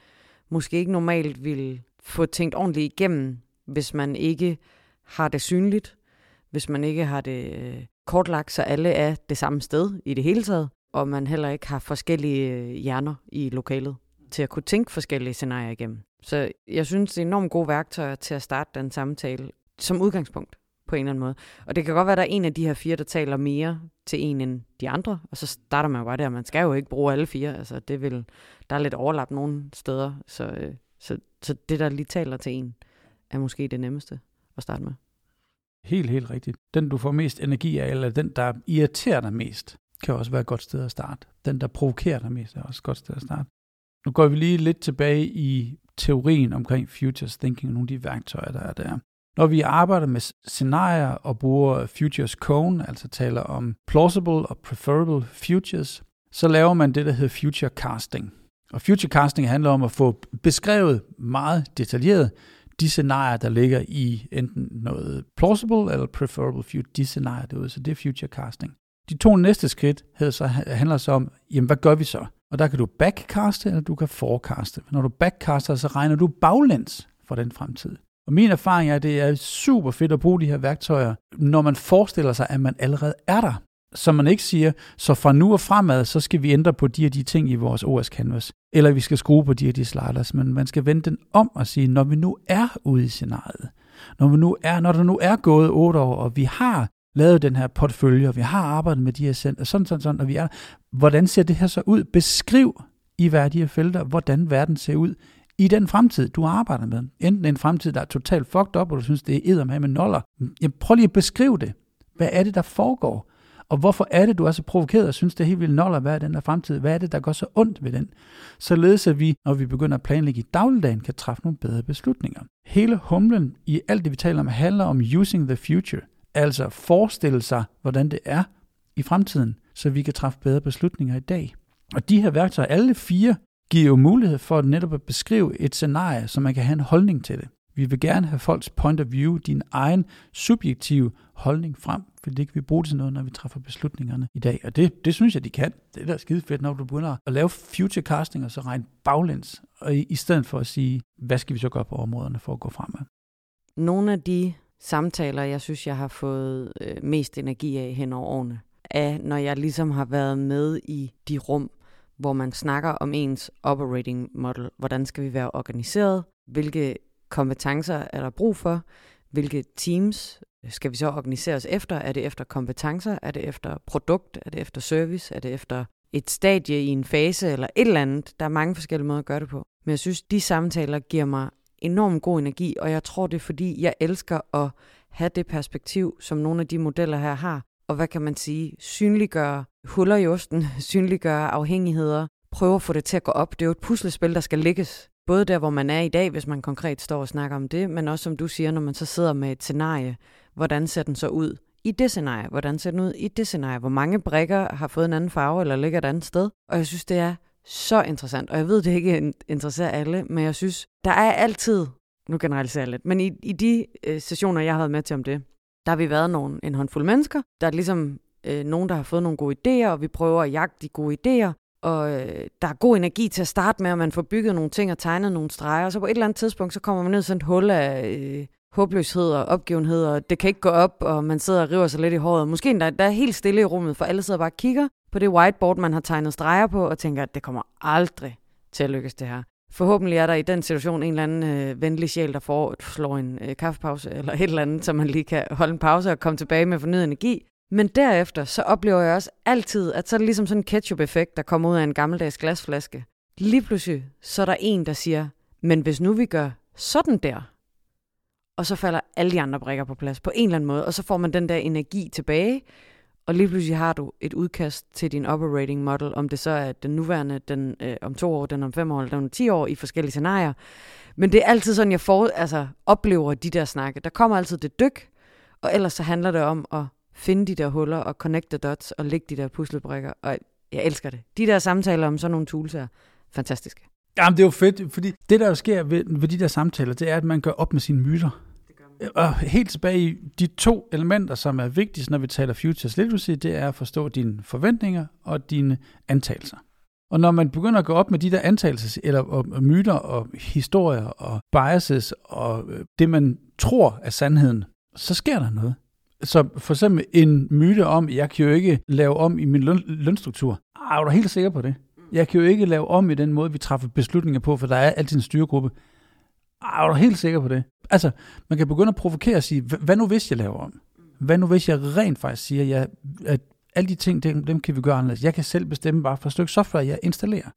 måske ikke normalt vil få tænkt ordentligt igennem, hvis man ikke har det synligt, hvis man ikke har det øh, kortlagt, så alle er det samme sted i det hele taget, og man heller ikke har forskellige øh, hjerner i lokalet til at kunne tænke forskellige scenarier igennem. Så jeg synes, det er enormt gode værktøjer til at starte den samtale som udgangspunkt på en eller anden måde. Og det kan godt være, at der er en af de her fire, der taler mere til en end de andre, og så starter man jo bare der. Man skal jo ikke bruge alle fire. Altså, det vil, der er lidt overlap nogle steder, så, øh, så, så det, der lige taler til en, er måske det nemmeste at starte med. Helt, helt rigtigt. Den, du får mest energi af, eller den, der irriterer dig mest, kan også være et godt sted at starte. Den, der provokerer dig mest, er også et godt sted at starte. Nu går vi lige lidt tilbage i teorien omkring futures thinking og nogle af de værktøjer, der er der. Når vi arbejder med scenarier og bruger futures cone, altså taler om plausible og preferable futures, så laver man det, der hedder future casting. Og future casting handler om at få beskrevet meget detaljeret de scenarier, der ligger i enten noget plausible eller preferable future, de scenarier derude, så det er future casting. De to næste skridt så, handler så om, jamen hvad gør vi så? Og der kan du backcaste, eller du kan forecaste. Når du backcaster, så regner du baglæns for den fremtid. Og min erfaring er, at det er super fedt at bruge de her værktøjer, når man forestiller sig, at man allerede er der. Så man ikke siger, så fra nu og fremad, så skal vi ændre på de og de ting i vores OS Canvas, eller vi skal skrue på de og de sliders, men man skal vende den om og sige, når vi nu er ude i scenariet, når, vi nu er, når der nu er gået otte år, og vi har lavet den her portfølje, og vi har arbejdet med de her center, sådan, sådan, sådan, og vi er Hvordan ser det her så ud? Beskriv i hver de her felter, hvordan verden ser ud i den fremtid, du arbejder med. Enten en fremtid, der er totalt fucked up, og du synes, det er med med noller. Jamen, prøv lige at beskrive det. Hvad er det, der foregår? Og hvorfor er det, du er så provokeret og synes, det er helt vildt noller, hvad er den der fremtid? Hvad er det, der går så ondt ved den? Således at vi, når vi begynder at planlægge i dagligdagen, kan træffe nogle bedre beslutninger. Hele humlen i alt det, vi taler om, handler om using the future. Altså forestille sig, hvordan det er i fremtiden, så vi kan træffe bedre beslutninger i dag. Og de her værktøjer, alle fire, giver jo mulighed for at netop at beskrive et scenarie, så man kan have en holdning til det. Vi vil gerne have folks point of view, din egen subjektive holdning frem, fordi det kan vi bruge til noget, når vi træffer beslutningerne i dag. Og det, det synes jeg, de kan. Det er da skide fedt, når du begynder at lave future casting og så regne baglæns, og i, i stedet for at sige, hvad skal vi så gøre på områderne for at gå fremad. Nogle af de samtaler, jeg synes, jeg har fået øh, mest energi af hen over årene, er, når jeg ligesom har været med i de rum, hvor man snakker om ens operating model. Hvordan skal vi være organiseret? Hvilke kompetencer er der brug for? Hvilke teams skal vi så organisere os efter? Er det efter kompetencer? Er det efter produkt? Er det efter service? Er det efter et stadie i en fase eller et eller andet? Der er mange forskellige måder at gøre det på. Men jeg synes, de samtaler giver mig enormt god energi, og jeg tror, det er fordi, jeg elsker at have det perspektiv, som nogle af de modeller her har, og hvad kan man sige, synliggøre huller i osten, synliggøre afhængigheder, prøve at få det til at gå op. Det er jo et puslespil, der skal lægges. Både der, hvor man er i dag, hvis man konkret står og snakker om det, men også som du siger, når man så sidder med et scenarie, hvordan ser den så ud i det scenarie? Hvordan ser den ud i det scenarie? Hvor mange brikker har fået en anden farve eller ligger et andet sted? Og jeg synes, det er så interessant, og jeg ved, det ikke interesserer alle, men jeg synes, der er altid, nu generaliserer jeg lidt, men i, i de øh, sessioner, jeg har været med til om det, Der har vi været nogle, en håndfuld mennesker. Der er ligesom øh, nogen, der har fået nogle gode idéer, og vi prøver at jagte de gode idéer. Og øh, der er god energi til at starte med, og man får bygget nogle ting og tegnet nogle streger. Og så på et eller andet tidspunkt, så kommer man ned i sådan et hul af øh, håbløshed og opgivenhed, og det kan ikke gå op, og man sidder og river sig lidt i håret. Måske der, der er helt stille i rummet, for alle sidder bare og kigger på det whiteboard, man har tegnet streger på, og tænker, at det kommer aldrig til at lykkes det her. Forhåbentlig er der i den situation en eller anden øh, venlig sjæl, der foreslår en øh, kaffepause eller et eller andet, så man lige kan holde en pause og komme tilbage med fornyet energi. Men derefter, så oplever jeg også altid, at så er det ligesom sådan en ketchup-effekt, der kommer ud af en gammeldags glasflaske. Lige pludselig, så er der en, der siger, men hvis nu vi gør sådan der, og så falder alle de andre brikker på plads på en eller anden måde, og så får man den der energi tilbage, og lige pludselig har du et udkast til din operating model, om det så er den nuværende, den øh, om to år, den om fem år, eller den om ti år, i forskellige scenarier. Men det er altid sådan, jeg får, altså, oplever de der snakke. Der kommer altid det dyk, og ellers så handler det om at finde de der huller og connect the dots og lægge de der puslebrikker. Og jeg elsker det. De der samtaler om sådan nogle tools er fantastiske. Jamen, det er jo fedt, fordi det, der jo sker ved, ved de der samtaler, det er, at man gør op med sine myter. Og helt tilbage i de to elementer, som er vigtigst, når vi taler futures literacy, det er at forstå dine forventninger og dine antagelser. Og når man begynder at gå op med de der antagelser, eller og, og myter og historier og biases og øh, det, man tror er sandheden, så sker der noget. Så for eksempel en myte om, jeg kan jo ikke lave om i min løn, lønstruktur. Ah, er du helt sikker på det? Jeg kan jo ikke lave om i den måde, vi træffer beslutninger på, for der er altid en styregruppe. Ah, er du helt sikker på det? Altså, man kan begynde at provokere og sige, hvad nu hvis jeg laver om? Hvad nu hvis jeg rent faktisk siger, jeg, at alle de ting, dem, dem kan vi gøre anderledes. Jeg kan selv bestemme bare for et stykke software, jeg installerer.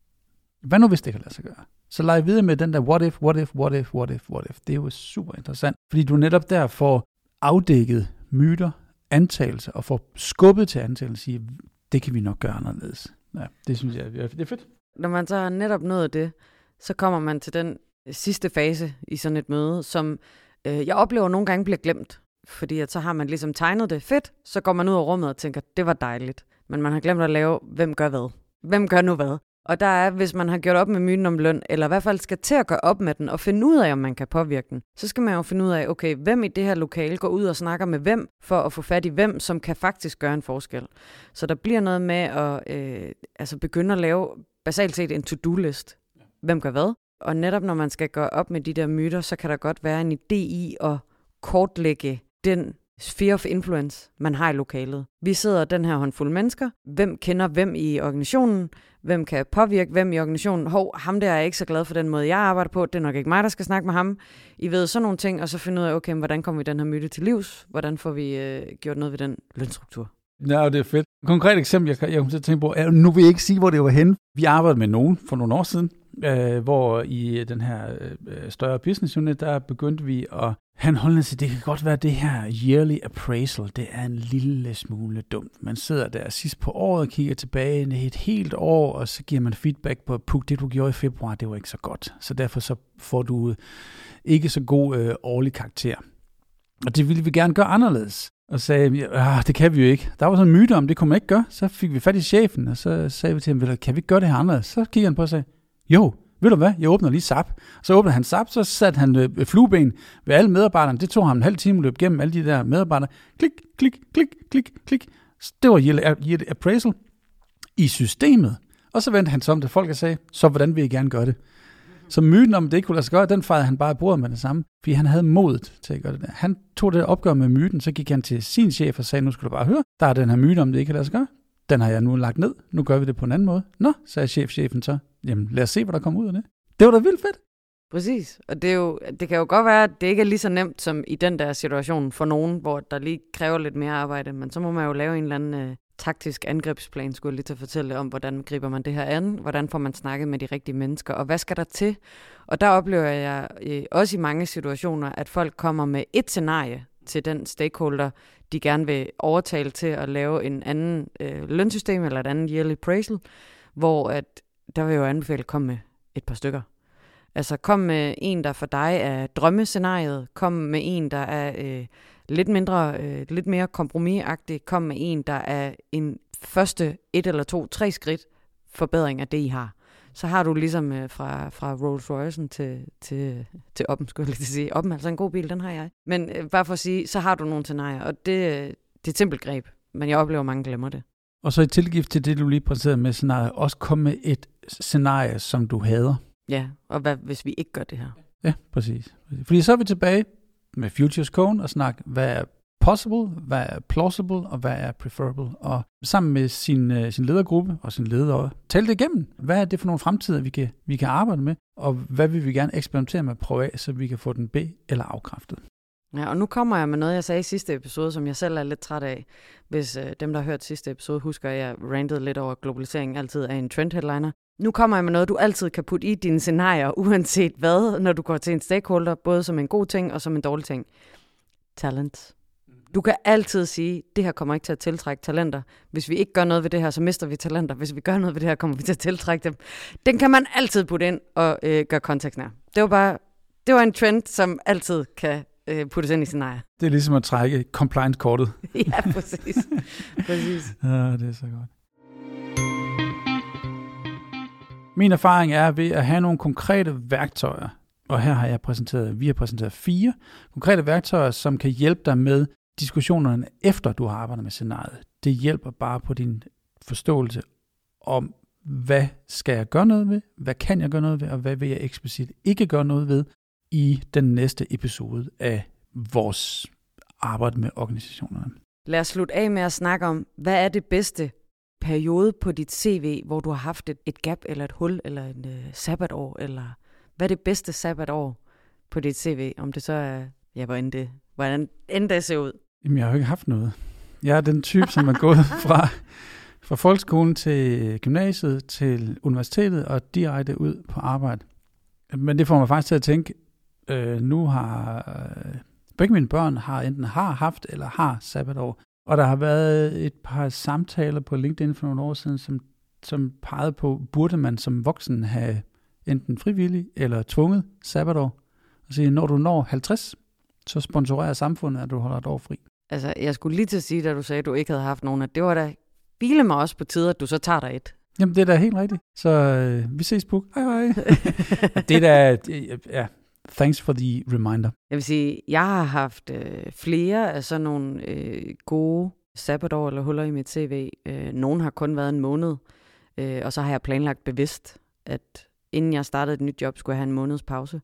Hvad nu hvis det kan lade sig gøre? Så lege videre med den der what if, what if, what if, what if, what if. Det er jo super interessant, fordi du netop der får afdækket myter, antagelser, og får skubbet til antagelser og sige, det kan vi nok gøre anderledes. Ja, det synes jeg, det er fedt. Når man så har netop nået det, så kommer man til den sidste fase i sådan et møde, som øh, jeg oplever nogle gange bliver glemt. Fordi at så har man ligesom tegnet det fedt, så går man ud af rummet og tænker, det var dejligt. Men man har glemt at lave, hvem gør hvad. Hvem gør nu hvad? Og der er, hvis man har gjort op med myten om løn, eller i hvert fald skal til at gøre op med den, og finde ud af, om man kan påvirke den, så skal man jo finde ud af, okay, hvem i det her lokale går ud og snakker med hvem, for at få fat i hvem, som kan faktisk gøre en forskel. Så der bliver noget med at øh, altså begynde at lave basalt set en to-do-list. Hvem gør hvad? Og netop når man skal gøre op med de der myter, så kan der godt være en idé i at kortlægge den sphere of influence, man har i lokalet. Vi sidder den her håndfuld mennesker. Hvem kender hvem i organisationen? Hvem kan påvirke hvem i organisationen? Hov, ham der er ikke så glad for den måde, jeg arbejder på. Det er nok ikke mig, der skal snakke med ham. I ved sådan nogle ting, og så finde ud af, okay, hvordan kommer vi den her myte til livs? Hvordan får vi øh, gjort noget ved den lønstruktur? Ja, det er fedt. Et konkret eksempel, jeg, jeg kommer til at tænke på, er, nu vil jeg ikke sige, hvor det var henne. Vi arbejdede med nogen for nogle år siden, øh, hvor i den her øh, større business unit, der begyndte vi at han holdt holdning til, det kan godt være, at det her yearly appraisal, det er en lille smule dumt. Man sidder der sidst på året og kigger tilbage et helt år, og så giver man feedback på, at det du gjorde i februar, det var ikke så godt. Så derfor så får du ikke så god øh, årlig karakter. Og det ville vi gerne gøre anderledes. Og sagde, ah, det kan vi jo ikke. Der var sådan en myte om, det kunne man ikke gøre. Så fik vi fat i chefen, og så sagde vi til ham, kan vi ikke gøre det her anderledes? Så kiggede han på og sagde, jo, ved du hvad, jeg åbner lige SAP. Så åbner han SAP, så satte han øh, flueben ved alle medarbejderne. Det tog ham en halv time at løbe gennem alle de der medarbejdere. Klik, klik, klik, klik, klik. Det var yield appraisal i systemet. Og så vendte han som om til folk og sagde, så hvordan vil I gerne gøre det? Så myten om, det ikke kunne lade sig gøre, den fejrede han bare i bordet med det samme, fordi han havde modet til at gøre det der. Han tog det opgør med myten, så gik han til sin chef og sagde, nu skal du bare høre, der er den her myte om, det ikke kan lade sig gøre. Den har jeg nu lagt ned, nu gør vi det på en anden måde. Nå, sagde chefchefen så, jamen lad os se, hvad der kommer ud af det. Det var da vildt fedt. Præcis, og det, er jo, det kan jo godt være, at det ikke er lige så nemt som i den der situation for nogen, hvor der lige kræver lidt mere arbejde, men så må man jo lave en eller anden øh, taktisk angrebsplan, skulle jeg lige til at fortælle om, hvordan griber man det her an, hvordan får man snakket med de rigtige mennesker, og hvad skal der til? Og der oplever jeg øh, også i mange situationer, at folk kommer med et scenarie til den stakeholder, de gerne vil overtale til at lave en anden øh, lønsystem eller et andet yearly appraisal, hvor at, der vil jeg jo anbefale at komme med et par stykker. Altså kom med en, der for dig er drømmescenariet, kom med en, der er øh, lidt mindre, øh, lidt mere kompromisagtig, kom med en, der er en første et eller to, tre skridt forbedring af det, I har. så har du ligesom øh, fra, fra Rolls Royce'en til, til, til Oppen, skulle jeg lige sige. Oppen, altså en god bil, den har jeg. Men øh, bare for at sige, så har du nogle scenarier, og det, øh, det er et simpelt greb, men jeg oplever, at mange glemmer det. Og så i tilgift til det, du lige præsenterede med scenariet, også komme med et scenarie, som du hader. Ja, og hvad hvis vi ikke gør det her? Ja, præcis. Fordi så er vi tilbage med Futures Cone og snakke, hvad er possible, hvad er plausible og hvad er preferable. Og sammen med sin, uh, sin ledergruppe og sin leder, tale det igennem. Hvad er det for nogle fremtider, vi kan, vi kan arbejde med, og hvad vil vi gerne eksperimentere med at prøve af, så vi kan få den B eller afkræftet. Ja, og nu kommer jeg med noget, jeg sagde i sidste episode, som jeg selv er lidt træt af. Hvis øh, dem, der har hørt sidste episode, husker, at jeg rantede lidt over, at globalisering altid er en trend headliner. Nu kommer jeg med noget, du altid kan putte i dine scenarier, uanset hvad, når du går til en stakeholder, både som en god ting og som en dårlig ting. Talent. Du kan altid sige, det her kommer ikke til at tiltrække talenter. Hvis vi ikke gør noget ved det her, så mister vi talenter. Hvis vi gør noget ved det her, kommer vi til at tiltrække dem. Den kan man altid putte ind og øh, gøre kontekstnær. Det var bare, det var en trend, som altid kan øh, puttes ind i scenarier. Det er ligesom at trække compliance-kortet. ja, præcis. præcis. Ja, det er så godt. Min erfaring er ved at have nogle konkrete værktøjer, og her har jeg præsenteret, vi har præsenteret fire konkrete værktøjer, som kan hjælpe dig med diskussionerne efter du har arbejdet med scenariet. Det hjælper bare på din forståelse om, hvad skal jeg gøre noget ved, hvad kan jeg gøre noget ved, og hvad vil jeg eksplicit ikke gøre noget ved i den næste episode af vores arbejde med organisationerne. Lad os slutte af med at snakke om, hvad er det bedste periode på dit CV, hvor du har haft et, et gap, eller et hul, eller et uh, sabbatår, eller hvad er det bedste sabbatår på dit CV, om det så er, ja, hvordan det, hvordan end det ser ud? Jamen, jeg har jo ikke haft noget. Jeg er den type, som er gået fra, fra folkeskolen til gymnasiet, til universitetet og direkte ud på arbejde. Men det får mig faktisk til at tænke, øh, nu har øh, begge mine børn har enten har haft eller har sabbatår. Og der har været et par samtaler på LinkedIn for nogle år siden, som, som pegede på, burde man som voksen have enten frivillig eller tvunget sabbatår. Og sige, når du når 50, så sponsorerer samfundet, at du holder et år fri. Altså, jeg skulle lige til at sige, da du sagde, at du ikke havde haft nogen, at det var da bile mig også på tide, at du så tager dig et. Jamen, det er da helt rigtigt. Så øh, vi ses på. Hej hej. det er da, ja, thanks for the reminder. Jeg vil sige, jeg har haft øh, flere af sådan nogle øh, gode sabbatår eller huller i mit CV. Øh, nogle har kun været en måned, øh, og så har jeg planlagt bevidst, at inden jeg startede et nyt job, skulle jeg have en måneds pause.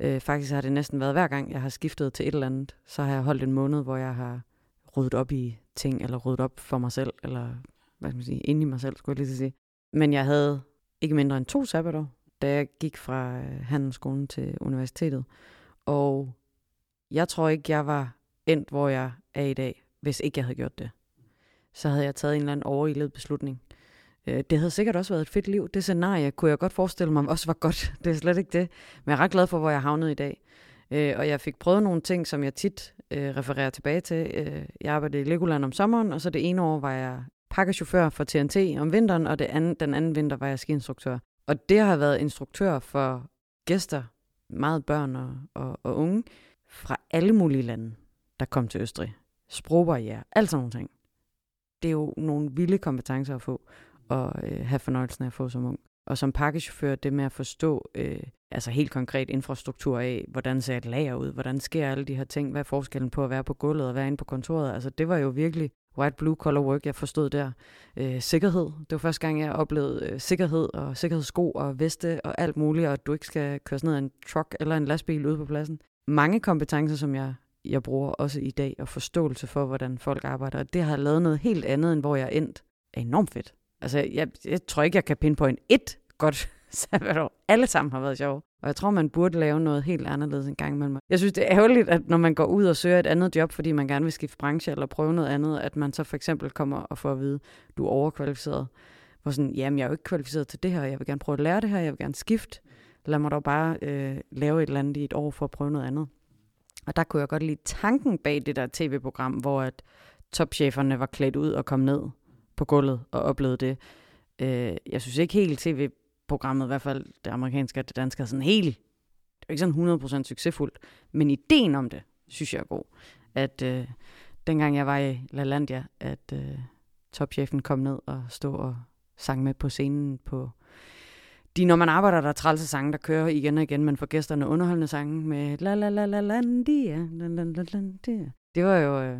Øh, faktisk har det næsten været hver gang, jeg har skiftet til et eller andet, så har jeg holdt en måned, hvor jeg har ryddet op i ting, eller ryddet op for mig selv, eller hvad skal man sige, inde i mig selv, skulle jeg lige sige. Men jeg havde ikke mindre end to sabbatår, da jeg gik fra øh, handelsskolen til universitetet. Og jeg tror ikke, jeg var endt, hvor jeg er i dag, hvis ikke jeg havde gjort det. Så havde jeg taget en eller anden overilet beslutning. Øh, det havde sikkert også været et fedt liv. Det scenarie kunne jeg godt forestille mig også var godt. Det er slet ikke det. Men jeg er ret glad for, hvor jeg havnede i dag. Øh, og jeg fik prøvet nogle ting, som jeg tit refererer tilbage til. Jeg arbejdede i Legoland om sommeren, og så det ene år var jeg pakkechauffør for TNT om vinteren, og det anden, den anden vinter var jeg skiinstruktør. Og det har været instruktør for gæster, meget børn og, og, og unge, fra alle mulige lande, der kom til Østrig. Sprogbarriere, alt sådan nogle ting. Det er jo nogle vilde kompetencer at få, og øh, have fornøjelsen af at få som ung. Og som pakkechauffør, det med at forstå øh, altså helt konkret infrastruktur af, hvordan ser et lager ud, hvordan sker alle de her ting, hvad er forskellen på at være på gulvet og være inde på kontoret. Altså det var jo virkelig white blue collar work, jeg forstod der. Øh, sikkerhed. Det var første gang, jeg oplevede øh, sikkerhed og sikkerhedssko og veste og alt muligt, og at du ikke skal køre ned af en truck eller en lastbil ude på pladsen. Mange kompetencer, som jeg, jeg bruger også i dag, og forståelse for, hvordan folk arbejder. Og det har lavet noget helt andet, end hvor jeg er endt. Er enormt fedt. Altså, jeg, jeg tror ikke, jeg kan pinpoint et godt sabbatår. Alle sammen har været sjove. Og jeg tror, man burde lave noget helt anderledes en gang imellem. Jeg synes, det er ærgerligt, at når man går ud og søger et andet job, fordi man gerne vil skifte branche eller prøve noget andet, at man så for eksempel kommer og får at vide, du er overkvalificeret. Hvor sådan, jamen jeg er jo ikke kvalificeret til det her, jeg vil gerne prøve at lære det her, jeg vil gerne skifte. Lad mig dog bare øh, lave et eller andet i et år for at prøve noget andet. Og der kunne jeg godt lide tanken bag det der tv-program, hvor at topcheferne var klædt ud og kom ned på gulvet og oplevede det. Øh, jeg synes ikke helt tv programmet, i hvert fald det amerikanske og det danske, er sådan helt, det er ikke sådan 100% succesfuldt, men ideen om det, synes jeg er god. At øh, dengang jeg var i La Landia, at øh, topchefen kom ned og stod og sang med på scenen på de, når man arbejder, der er trælse sange, der kører igen og igen, man får gæsterne underholdende sange med la la la la landia, la la la landia. Det var jo... Øh,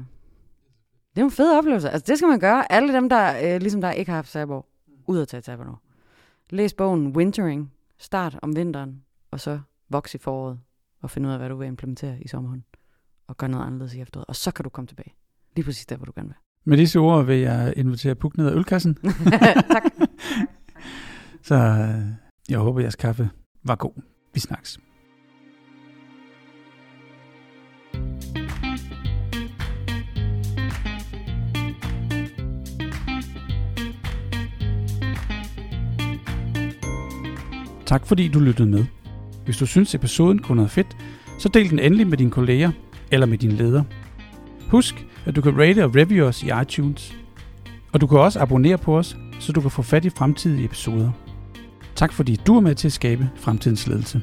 det var en fed oplevelse. Altså, det skal man gøre. Alle dem, der øh, ligesom der ikke har haft sabber, ud at tage sabbatår. Læs bogen Wintering. Start om vinteren, og så voks i foråret, og finde ud af, hvad du vil implementere i sommeren. Og gøre noget anderledes i efteråret. Og så kan du komme tilbage. Lige præcis der, hvor du gerne vil. Med disse ord vil jeg invitere Puk ned ad ølkassen. tak. Så øh, jeg håber, jeres kaffe var god. Vi snakkes. Tak fordi du lyttede med. Hvis du synes episoden kunne noget fedt, så del den endelig med dine kolleger eller med din leder. Husk, at du kan rate og review os i iTunes. Og du kan også abonnere på os, så du kan få fat i fremtidige episoder. Tak fordi du er med til at skabe fremtidens ledelse.